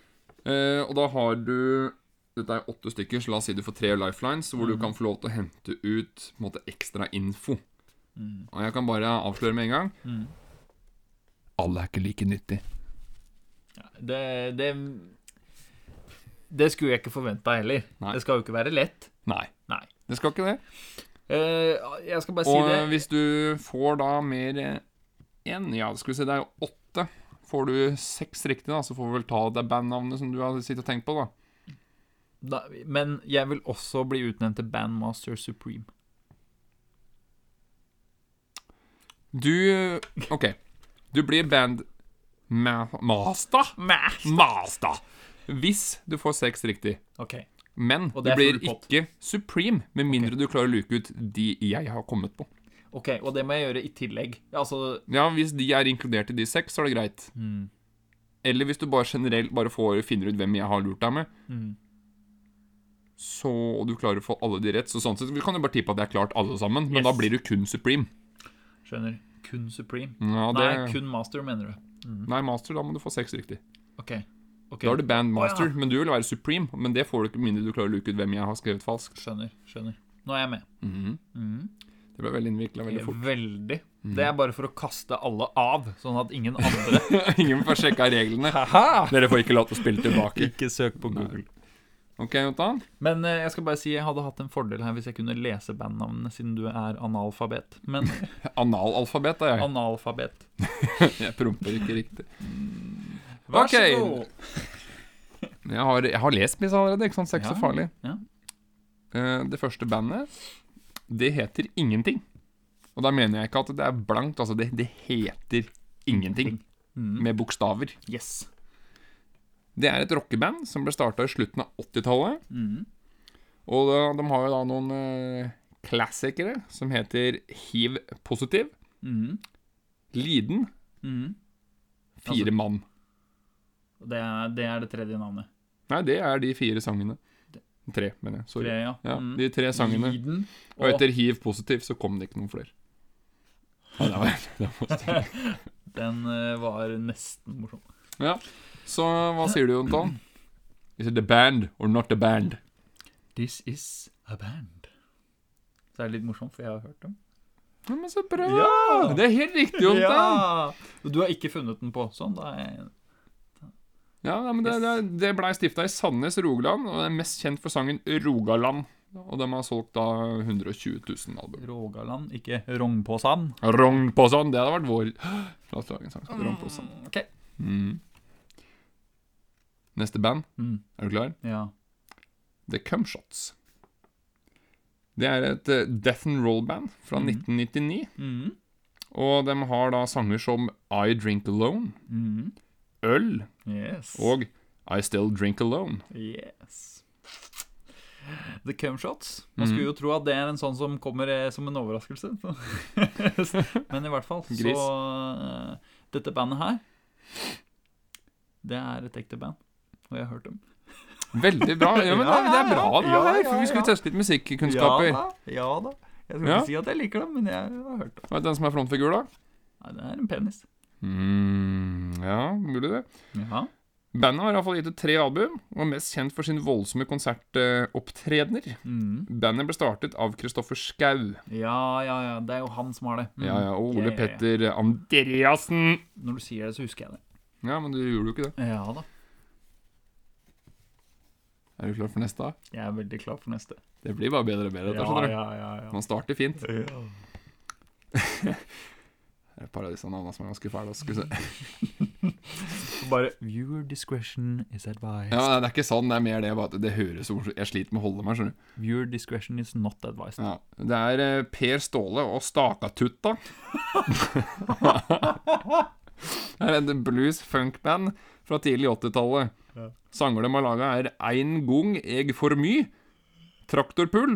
Eh, og da har du Dette er åtte stykker, så la oss si du får tre lifelines, hvor du kan få lov til å hente ut på en måte, ekstra info. Mm. Og jeg kan bare avsløre med en gang Mm. Alle er ikke like nyttig. Ja, det, det Det skulle jeg ikke forventa heller. Nei. Det skal jo ikke være lett. Nei. Nei. Det skal ikke det. Eh, jeg skal bare si Og det. hvis du får da mer enn Ja, skal vi si det er jo åtte. Får du seks riktig, da, så får vi vel ta det bandnavnet som du har sittet og tenkt på, da. Da, men jeg vil også bli utnevnt til Bandmaster Supreme. Du OK. Du blir band... Ma master? Hvis du får seks riktig. Okay. Men du blir ikke supreme, med mindre du klarer å luke ut de jeg har kommet på. Ok, Og det må jeg gjøre i tillegg. Altså Ja, Hvis de er inkludert i de seks, så er det greit. mm, Eller hvis du bare generelt bare får finner ut hvem jeg har lurt deg med, mm. så og du klarer å få alle de rett. Så sånn sett, Vi kan jo bare tippe at det er klart alle sammen, men Yes. da blir du kun supreme. Skjønner. Kun Supreme. Ja, det, Nei, kun Master, mener du. Nei, master, da må du få seks riktig. Ok. Okay. Da er du band Å, master, ja. men du vil være supreme. Men det får du ikke mindre du klarer å luke ut hvem jeg har skrevet falskt. Skjønner. skjønner. Nå er jeg med. Mhm. Mhm. Det ble veldig innvikla veldig fort. Veldig. Mm. Det er bare for å kaste alle av, sånn at ingen andre Ingen får sjekka reglene. Dere får ikke lov til å spille tilbake. Ikke søk på Nei. Google. Ok, Jotan? Men uh, jeg skal bare si jeg hadde hatt en fordel her hvis jeg kunne lese bandnavnene, siden du er analfabet. Men Analalfabet er jeg. analfabet. Jeg promper ikke riktig. Vær så Ok. god. Jeg har, jeg har lest Miss allerede, ikke sant? Sex det er Ja, så farlig. ja. Uh, Det første bandet, det heter Ingenting. Og da mener jeg ikke at det er blankt, altså det, det heter Ingenting. Mm. Med bokstaver. Yes. Det er et rockeband som ble starta i slutten av 80-tallet. Mm. Og da, de har jo da noen eh, klassikere som heter Hiv positiv, Mm. Liden, Mm. Fire Altså- mann. Det, er, det er det tredje navnet. Nei, det er de fire sangene. Tre, mener jeg. Sorry. Tre, ja. Ja, Mm. De tre sangene. Liden Og og etter hiv positiv så kom det ikke noen flere. Ja, det var, det var Den eh, var nesten morsom. ja. Så hva sier du, Jontan? Is it a band or not a band? This is a band. Så er det litt morsomt, for jeg har hørt dem. Ja, men så bra! Ja! Det er helt riktig, Jontan. Du har ikke funnet den på sånn? Da er jeg... Ja, men det, det, det blei stifta i Sandnes, Rogaland, og er mest kjent for sangen Rogaland. Og de har solgt da 120 000 album. Rogaland, ikke Rognpåsand? Rognpåsand, det hadde vært vår La oss lage en sang som Rognpåsand. Mm, Ok. Mm. Neste band, Mm. er du klar? Ja. The Cumshots. Det er et eh, death and roll-band fra Mhm. 1999. Mm. Og de har da sanger som I Drink Alone, Mm. Øl Yes. og I Still Drink Alone. Yes. The Cumshots. Man skulle jo tro at det er en sånn som kommer eh, som en overraskelse. Men i hvert fall. Så eh, dette bandet her, det er et ekte band. Og jeg har hørt dem. Veldig bra. Ja, men det, er- det er bra, det Ja, her, ja, for vi skulle ja. teste litt musikkunnskaper. Ja da. Ja da. Jeg skal Ja. ikke si at jeg liker dem, men jeg har hørt dem. Vet du hvem som er frontfigur, da? Nei, det er en penis. Mm, ja, mulig det. Ja. Bandet har iallfall gitt ut tre album, og er mest kjent for sin voldsomme konsertopptredener. Mm. Bandet ble startet av Kristoffer Schau. ja, ja, ja. Det er jo han som har det. Mm. Ja, ja, og Ole Ja, ja. Petter Andreassen. Når du sier det, så husker jeg det. Ja, men du gjorde jo ikke det. Ja da. Er du klar for neste? da? Jeg er veldig klar for neste. Det blir bare bedre og bedre. Ja, ja, ja, ja. Man starter fint. ja. Et par av disse navnene som er ganske fæle. Skal vi se. Bare Viewer discretion is advised. Ja, Det er ikke sånn, det er mer det bare at det høres Jeg sliter med å holde meg, skjønner du. Viewer discretion is not advised. Ja. Det er eh, Per Ståle og Stakatutta. det er et blues-funk-band fra tidlig 80-tallet. Ja. Sanger de har laga, er Ein gong eg for my, Traktorpull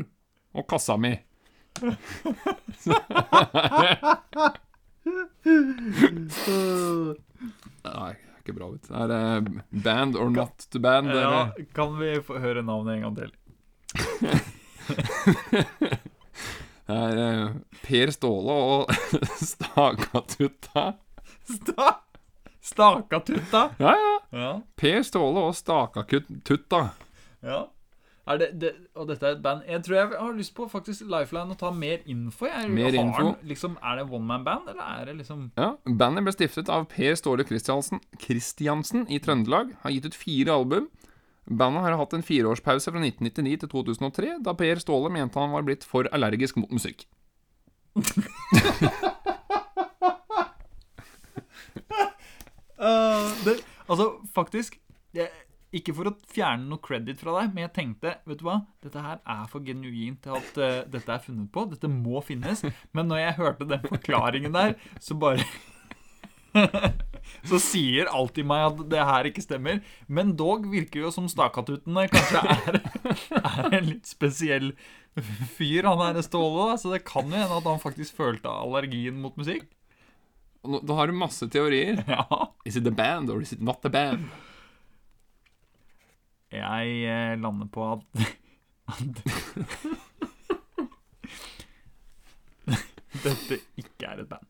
og Kassa mi. Nei, ikke bra ut. Er det Band or not to band. Ja, kan vi få høre navnet en gang til? Det er eh, Per Ståle og Stakatutta. Sta Stakatutta? Ja, ja. Ja. Per Ståle og Stakatutta. ja. Det, det, og dette er et band Jeg tror jeg har lyst på faktisk Lifeline å ta mer info. Jeg, Mer info. liksom, er det one man band, eller er det liksom Ja, Bandet ble stiftet av Per Ståle Kristiansen Christiansen i Trøndelag. Har gitt ut fire album. Bandet har hatt en fireårspause fra 1999 til 2003, da Per Ståle mente han var blitt for allergisk mot musikk. uh, det, Altså, faktisk jeg, Ikke for å fjerne noe credit fra deg, men jeg tenkte Vet du hva, dette her er for genuint til at uh, dette er funnet på. Dette må finnes. Men når jeg hørte den forklaringen der, så bare Så sier alltid meg at det her ikke stemmer. Men dog virker jo som Stakatutene kanskje er, er en litt spesiell fyr, han her Ståle. Så det kan jo hende at han faktisk følte allergien mot musikk. Da har du masse teorier. Ja Is it a band or is it not a band? Jeg eh, lander på at, at Dette ikke er et band.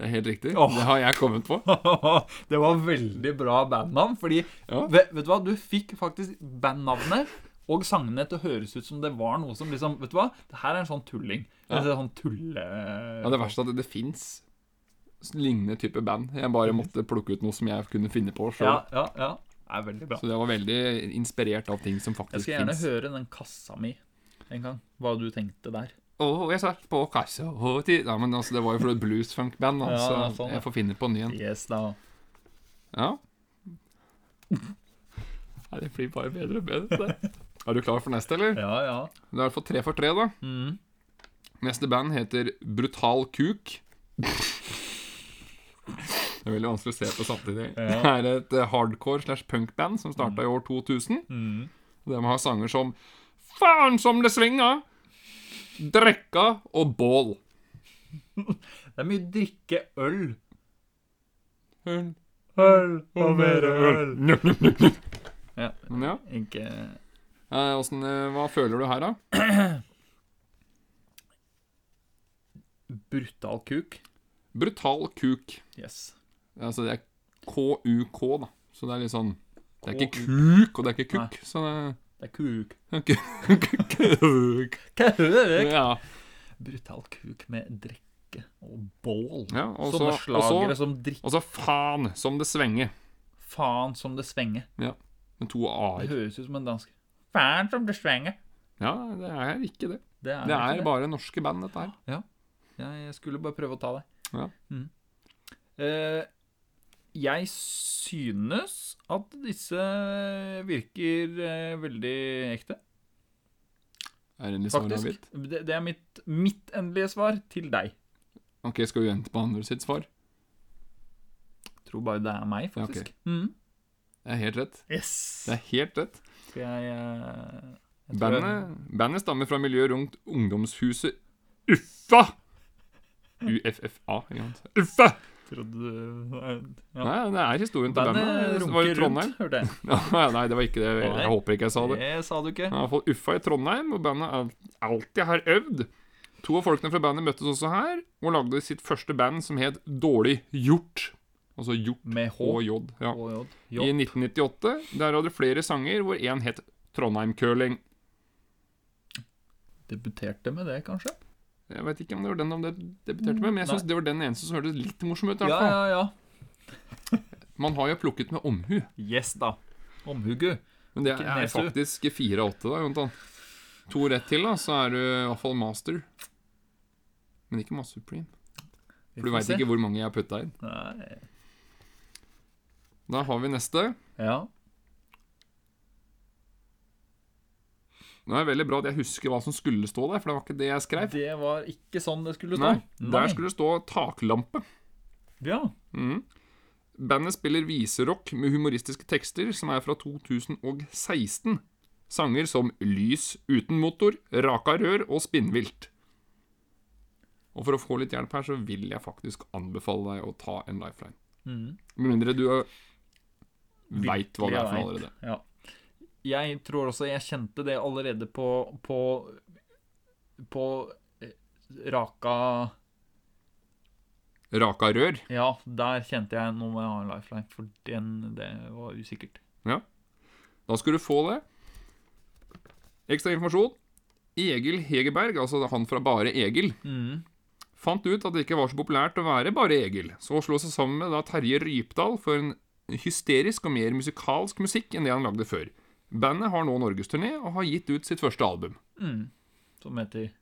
Det er helt riktig. Oh. Det har jeg kommet på. det var veldig bra bandnavn, fordi Ja. vet, vet du hva, du fikk faktisk bandnavnet og sangene til å høres ut som det var noe som liksom Vet du hva, det her er en sånn tulling. Ja. Det er sånn tulle... Ja, Det verste er at det, det fins lignende type band. Jeg bare måtte plukke ut noe som jeg kunne finne på sjøl. Ja, ja, ja. Er veldig bra. Så det var veldig inspirert av ting som Jeg skal gjerne fins. høre den kassa mi en gang. Hva du tenkte der. Oh, jeg satt på kassa ti- Ja, men altså, det var jo for et bluesfunk-band, så det ja, sånn, jeg får finne på en ny en. Yes, da. Ja. Nei, det blir bare bedre og bedre. det. Er du klar for neste, eller? Ja, ja. Det er i hvert fall tre for tre, da. Mm. Neste band heter Brutal Kuk. Det er veldig vanskelig å se på samtidig. Ja. Det er et eh, hardcore slash punkband som starta i år 2000. Mm. De har sanger som Faen som det svinger! Drekka og bål. Det er mye drikke øl. Øl Øl og mer øl. Ja, Men ja, ikke eh, åssen, eh, hva føler du her, da? brutal kuk. Brutal kuk. Yes. Altså, det er KUK, da. Så det er litt sånn Det er ikke KUK. og det er ikke kukk. Så det Det er kuk. kuk. Kuk! Ja. Brutal kuk med drikke og bål. ja og så slagere som drikker og så faen som det svenger. faen som det svenger. Ja, Med to Det a-er. høres ut som en dansk. Faen som det svenger. Ja, det er ikke det. Det er, Det er det. bare norske band, dette her. Jeg skulle bare prøve å ta deg. Ja. Mm. Eh, jeg synes at disse virker eh, veldig ekte, Er det litt svar faktisk. avgitt? Det, det er mitt, mitt endelige svar til deg. Ok, skal vi vente på andre sitt svar? Tror bare det er meg, Ja, faktisk. Mm. Det er helt rett. Yes! Det er helt rett. Skal jeg, eh, jeg tror Bandet, bandet stammer fra miljøet rundt ungdomshuset Uffa! UFFA, ikke sant? Uffa! Jeg trodde ja. Nei, det er historien til Bandet. Det var i Trondheim. rundt, nei, det var ikke det. Jeg, Jeg håper ikke jeg sa det. Det sa du ikke. Jeg har fått Uffa i Trondheim, og bandet al- alltid har øvd. To av folkene fra bandet møttes også her, og lagde sitt første band som het Dårlig Gjort. Altså Hjort Med H og J. Ja. I 1998. Der hadde flere sanger, hvor én het Trondheim Curling. Debuterte med det, kanskje? Jeg vet ikke om det var den de debuterte med, men jeg syns det var den eneste som hørtes litt morsom ut. i hvert Ja, fall. ja, ja. Man har jo plukket med omhu, Yes, da. Omhugu. men det er, er faktisk fire av åtte, da, Jontan. To rett til, da, så er du i hvert fall master. Men ikke Master Supreme. For du veit ikke hvor mange jeg har putta inn. Nei. Da har vi neste. Ja. Nå er det veldig bra at jeg husker hva som skulle stå der, for det var ikke det jeg skrev. Det var ikke sånn det skulle stå. Nei, Der skulle det stå taklampe. Ja. Mm. Bandet spiller viserock med humoristiske tekster, som er fra 2016. Sanger som Lys uten motor, Raka rør og Spinnvilt. Og for å få litt hjelp her, så vil jeg faktisk anbefale deg å ta en lifeline. Mhm. Med mindre du veit hva det er for allerede. Ja. Jeg tror også jeg kjente det allerede på På, på eh, Raka Raka rør. Ja, der kjente jeg nå må jeg ha en lifeline, for den, det var usikkert. Ja. Da skal du få det. Ekstra informasjon. Egil Hegerberg, altså han fra Bare Egil, mm. fant ut at det ikke var så populært å være bare Egil, så slo seg sammen med Terje Rypdal for en hysterisk og mer musikalsk musikk enn det han lagde før. Bandet har nå norgesturné og har gitt ut sitt første album. Mm. Som heter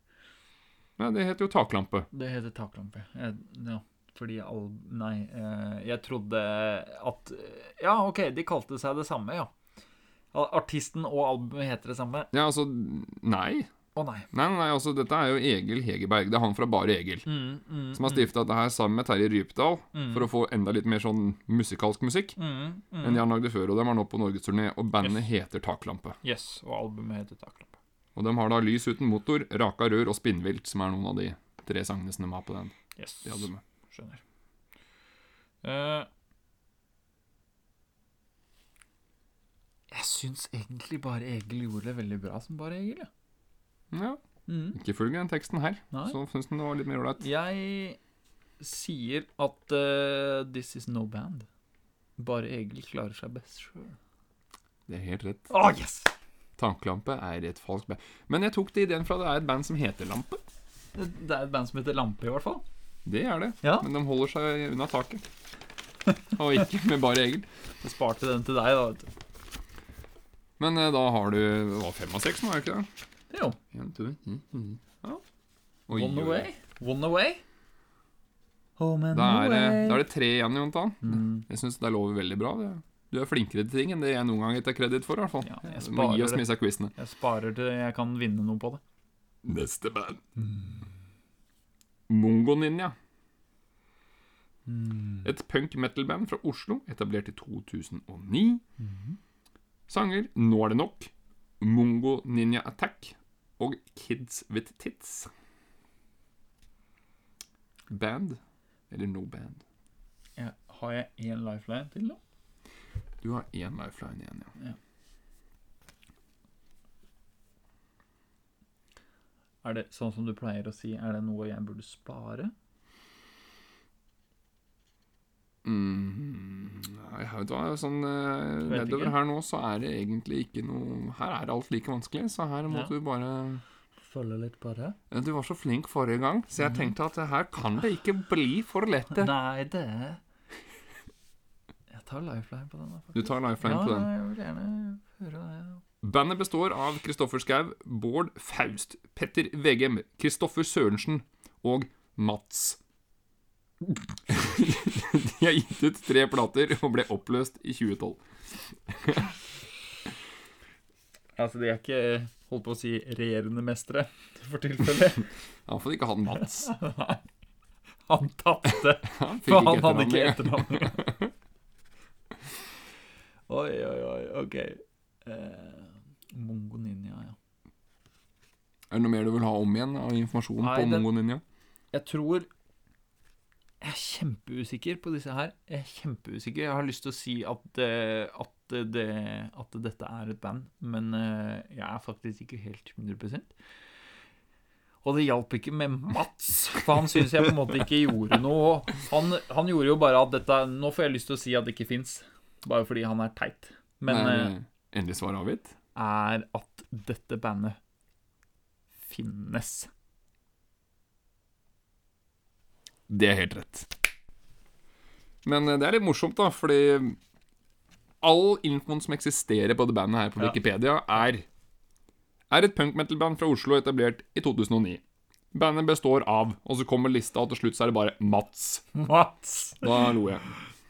Nei, det heter jo Taklampe. Det heter taklampe. Jeg, ja, fordi al... Nei, eh, jeg trodde at Ja, OK, de kalte seg det samme, ja. Artisten og albumet heter det samme. Ja, altså Nei. Å nei. Nei, nei, altså dette er jo Egil Hegerberg. Det er han fra Bare Egil. Mm, mm, Som har stifta dette her sammen med Terje Rypdal Mm. for å få enda litt mer sånn musikalsk musikk mm, mm. enn de han lagde før. Og de er nå på norgesturné, og bandet heter Taklampe. Yes, og albumet heter Taklampe. Og de har da Lys uten motor, Raka rør og Spinnvilt, som er noen av de tre sangene som de har på den, Yes, det albumet. skjønner. Uh, jeg syns egentlig bare Egil gjorde det veldig bra som bare Egil, ja. Ja, Mm. ikke følge den teksten her. Nei. Så syns den det var litt mer ålreit. Jeg sier at uh, this is no band. Bare Egil klarer seg best sjøl. Det er helt rett. Oh, yes! Tanklampe er et falskt band. Men jeg tok det ideen fra det er et band som heter Lampe. Det det er et band som heter Lampe, i hvert fall. Det er det. Ja. Men de holder seg unna taket. og ikke med bare Egil. Jeg sparte den til deg, da. vet du. Men eh, da har du det var fem av seks nå, er det ikke det? Jo. En, to, mm, mm. Ja. Oi, One oi, away. One away. Home and Da er, det, away. da er det tre igjen, Jontan. Mm. Jeg syns det lover veldig bra. Det. Du er flinkere til ting enn det jeg noen gang tar kreditt for. i hvert fall Ja, jeg sparer oss det. med quizene. Jeg sparer til jeg kan vinne noe på det. Neste band. Mongo Ninja. Et punk metal-band fra Oslo, etablert i 2009. Sanger Nå er det nok, Mongo Ninja Attack og Kids with Tits. Band eller no band? Ja, har jeg én lifeline til, da? Du har én lifeline igjen, ja. Er det sånn som du pleier å si, er det noe jeg burde spare? Mm, vet du hva, sånn eh, nedover ikke. her nå så er det egentlig ikke noe Her er alt like vanskelig, så her må Ja. du bare Følge litt på det? Ja, Du var så flink forrige gang, så jeg tenkte at her kan det ikke bli for lett. Nei, det Jeg tar lifeline på den. da, Du tar lifeline ja, på den. Ja, jeg vil gjerne høre det. Bandet består av Kristoffer Skau, Bård Faust, Petter Vegem, Kristoffer Sørensen og Mats. De har gitt ut tre plater og ble oppløst i 2012. Altså, de er ikke holdt på å si regjerende mestere, for tilfelle. Iallfall ikke han Mats. Han tapte, Han for han hadde ikke etternavn. oi, oi, oi, ok. Eh, Mongo Ninja, ja. Er det noe mer du vil ha om igjen av informasjon Nei, på Mongo Ninja? Jeg tror Jeg er kjempeusikker på disse her. Jeg er kjempeusikker. Jeg har lyst til å si at, eh, at, det, at dette er et band, men eh, jeg er faktisk ikke helt 100% Og det hjalp ikke med Mats, for han syns jeg på en måte ikke gjorde noe. Han, han gjorde jo bare at dette Nå får jeg lyst til å si at det ikke fins, bare fordi han er teit. Men Nei, eh, endelig svar avgitt? er at dette bandet finnes. Det er helt rett. Men eh, det er litt morsomt, da, fordi all infoen som eksisterer på det bandet her på Wikipedia, er er et punk metal-band fra Oslo etablert i 2009. Bandet består av Og så kommer lista, og til slutt så er det bare Mats. Mats! Da lo jeg.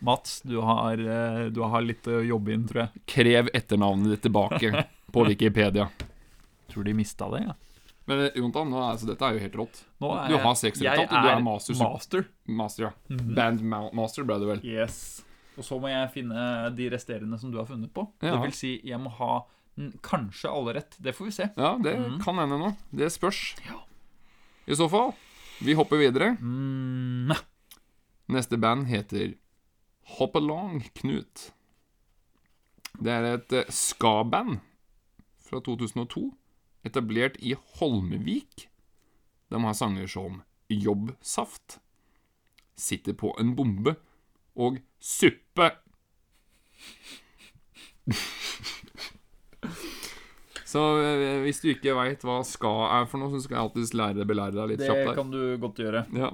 Mats, du har, eh, du har litt å jobbe inn, tror jeg. Krev etternavnet ditt tilbake på Wikipedia. Tror de mista det, ja. Men eh, Jontan, nå altså, dette er jo helt rått. Du har seks resultater. du er master. master. Master, ja. Band ma master ble det vel. Yes. Og så må jeg finne de resterende som du har funnet på. Ja. Det vil si, jeg må ha mm, kanskje alle rett. Det får vi se. Ja, det Mhm. kan hende nå. Det spørs. Ja. I så fall, vi hopper videre. Mm. Neste band heter Hop Along Knut. Det er et eh, ska-band fra 2002, etablert i Holmevik. De har sanger som Jobbsaft, Sitter på en bombe og Suppe. Så eh, hvis du ikke veit hva ska er for noe, så skal jeg alltid lære belære deg litt Det kjapt Det kan du godt gjøre. Ja.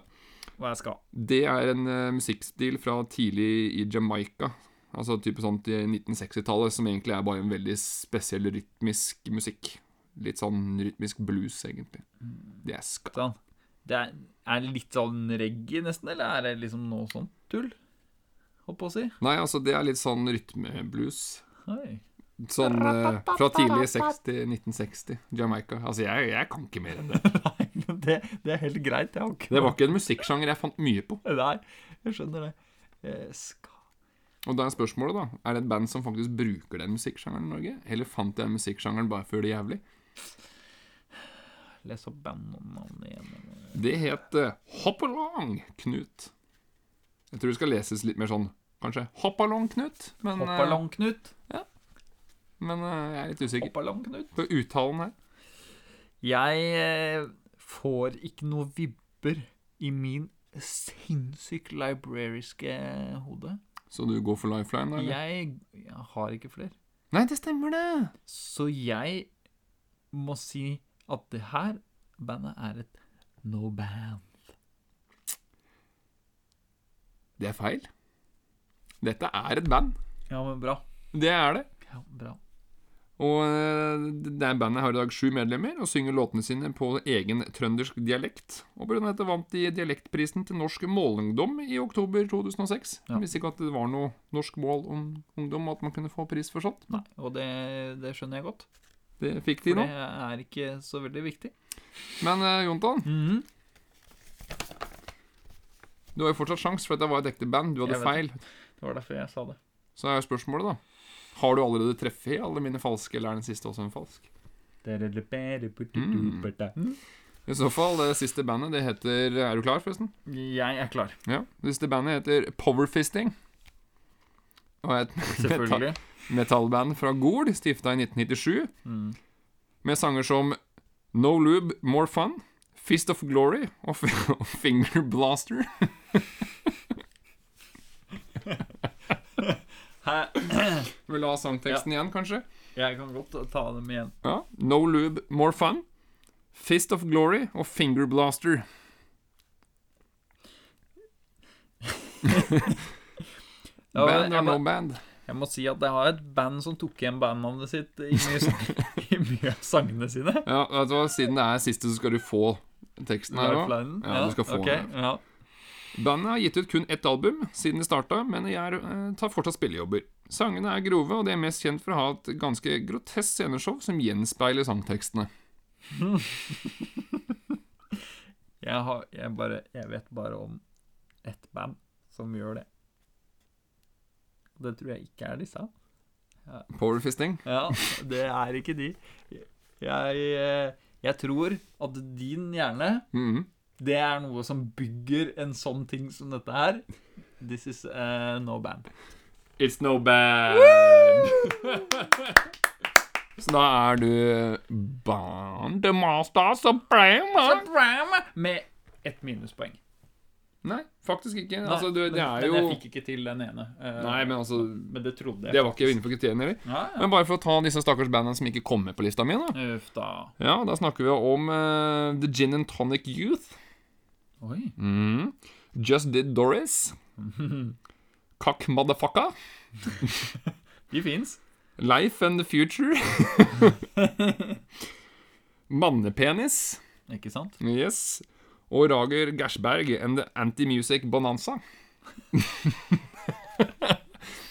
Hva er ska? Det er en uh, musikkstil fra tidlig i Jamaica. Altså type sånt i 1960-tallet, som egentlig er bare en veldig spesiell rytmisk musikk. Litt sånn rytmisk blues, egentlig. Det er ska. Sånn. Det er, er det litt sånn reggae, nesten, eller er det liksom noe sånt tull? Holdt på å si. Nei, altså, det er litt sånn rytmeblues. Sånn eh, fra tidlig 60, 1960. Jamaica. Altså, jeg, jeg kan ikke mer enn det. Nei, men det, det er helt greit. Jeg har ikke Det var ikke en musikksjanger jeg fant mye på. Nei, jeg skjønner det. Eh, Ska Og da er spørsmålet, da. Er det et band som faktisk bruker den musikksjangeren i Norge? Eller fant jeg den musikksjangeren bare før det jævlig? Les opp bandnavnet igjen. Det het Hoppalong Hop Along, Knut. Jeg tror det skal leses litt mer sånn Kanskje Hop Along, Knut. Men, eh, Hoppalong, Knut. men eh, jeg er litt usikker Hoppalong, Knut. på uttalen her. Jeg eh, får ikke noe vibber i min sinnssykt librariske hode. Så du går for lifeline, da? Jeg, jeg har ikke flere. Nei, det stemmer, det! Så jeg må si at det her bandet er et no band. Det er feil. Dette er et band. Ja, men bra. Det er det. Ja, bra. Og eh, det bandet har i dag sju medlemmer og synger låtene sine på egen trøndersk dialekt. Og pga. dette vant de Dialektprisen til Norsk Målungdom i oktober 2006. Ja. Visste ikke at det var noe norsk mål om ungdom, at man kunne få pris for sånt. Nei, og det, det skjønner jeg godt. Det fikk de nå. det er ikke så veldig viktig. Men eh, Jontan, -hmm. du har jo fortsatt sjans, for dette var et ekte band. Du hadde feil. Det var derfor jeg sa det. Så er jo spørsmålet, da. Har du allerede treffet alle mine falske, eller er den siste også en falsk? Mm. I så fall, det siste bandet, det heter Er du klar, forresten? Jeg er klar. Ja. Det siste bandet heter Powerfisting. Og et Selvfølgelig. metallband fra Gol, stifta i 1997. Mm. Med sanger som No Lube, More Fun, Fist of Glory og, og Finger Blaster. Vil du ha sangteksten igjen, kanskje? Jeg kan godt ta dem igjen. Ja. No Lube, More Fun, Fist of Glory og Finger Blaster. Ja, band or no band? Jeg må si at jeg har et band som tok igjen bandnavnet sitt i mye, i mye av sangene sine. Ja, vet du hva, Siden det er siste, så skal du få teksten her òg. Ja, Ja, du skal få ok, den. Ja. Bandet har gitt ut kun ett album siden det starta, men de er, eh, tar fortsatt spillejobber. Sangene er grove, og de er mest kjent for å ha et ganske grotesk sceneshow som gjenspeiler sangtekstene. Jeg, har, jeg, bare, jeg vet bare om ett band som gjør det. Det tror jeg ikke er disse. Powerfisting. Ja, det er ikke de. Jeg, eh, jeg tror at din hjerne, Mhm. det er noe som bygger en sånn ting som dette her. This is uh, no band. It's no band. Så da er du Bandemaster Supreme. Med ett minuspoeng. Nei, faktisk ikke. Nei, Altså, du, det men, jo... men jeg fikk ikke til den ene. Uh, Nei, men altså men det trodde jeg. Det var ikke innenfor kriteriene heller. Ja, ja. Men bare for å ta disse stakkars bandene som ikke kommer på lista mi, da. Uff da. Ja, da snakker vi om uh, The Gin and Tonic Youth. Oi. Mm. Just Did Doris. Kakk Motherfucka. De fins. Life and the Future. Mannepenis. Ikke sant? Yes. Og Rager Gersberg and the Anti-Music Bonanza.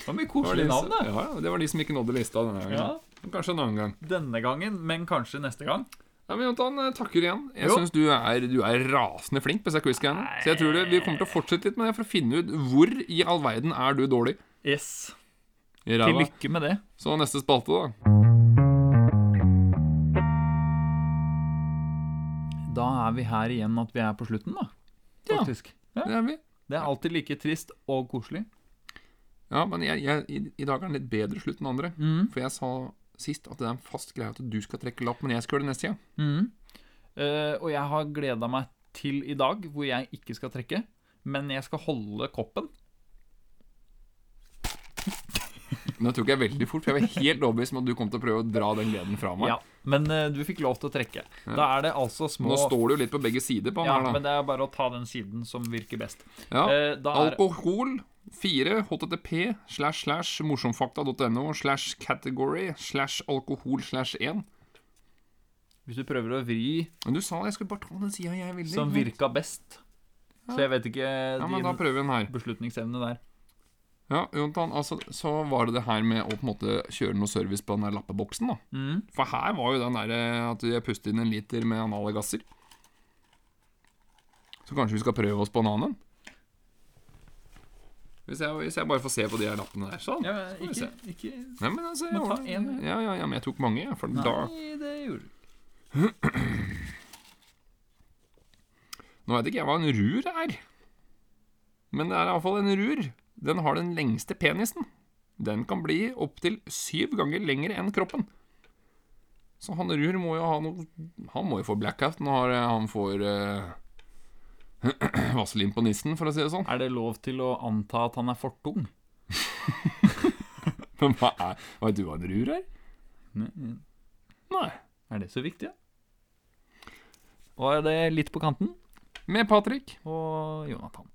Det var mye koselig koselige navn, da. Ja, det var de som ikke nådde lista denne gangen. Ja. Kanskje en annen gang. Denne gangen, men kanskje neste gang. Ja, men Jontan, takker igjen. Jeg syns du, du er rasende flink på disse quizgreiene. Så jeg tror det, vi kommer til å fortsette litt med det for å finne ut hvor i all verden er du dårlig. Yes. Til lykke med det. Så neste spalte, da. Da er vi her igjen at vi er på slutten, da. Faktisk. Ja. Det er vi. Det er alltid like trist og koselig. Ja, men jeg, jeg, i, i dag er den litt bedre slutt enn andre. Mm. For jeg sa sist at det er en fast greie at du skal trekke lapp, men jeg skal gjøre det neste gang. Mm. Uh, og jeg har gleda meg til i dag, hvor jeg ikke skal trekke. Men jeg skal holde koppen. Nå tok jeg veldig fort, for jeg var helt overbevist om at du kom til å prøve å dra den gleden fra meg. Ja, Men uh, du fikk lov til å trekke. Da er det altså små Nå står det jo litt på begge sider på den Ja, her, da. men det er bare å ta den siden som virker best. Ja. Uh, Alkohol 4 http slash slash morsomfakta.no slash category slash alkohol slash 1. Hvis du prøver å vri Men du sa jeg skulle bare ta den sida jeg ville. som virka best. Så jeg vet ikke Ja, din beslutningsevne der. Ja, Jontan, altså, så var det det her med å på en måte kjøre noe service på den der lappeboksen, da. Mm. For her var jo den derre at jeg pustet inn en liter med anale gasser. Så kanskje vi skal prøve oss på en annen? Hvis jeg, hvis jeg bare får se på de her lappene der, sånn. Ja, men ikke, ikke Nei, men altså, jeg, ta en, ja, ja, ja, men jeg tok mange, jeg. For Nei, da det gjorde du Nå veit ikke jeg hva en rur er. Men det er iallfall en rur. Den har den lengste penisen. Den kan bli opptil syv ganger lengre enn kroppen. Så han rur må jo ha noe Han må jo få blackout når eh, han får uh, vaselin på nissen, for å si det sånn. Er det lov til å anta at han er for tung? Men hva er Veit du hva en rur er? Nei. Er det så viktig, ja? Og er det litt på kanten? Med Patrick. Og Jonathan.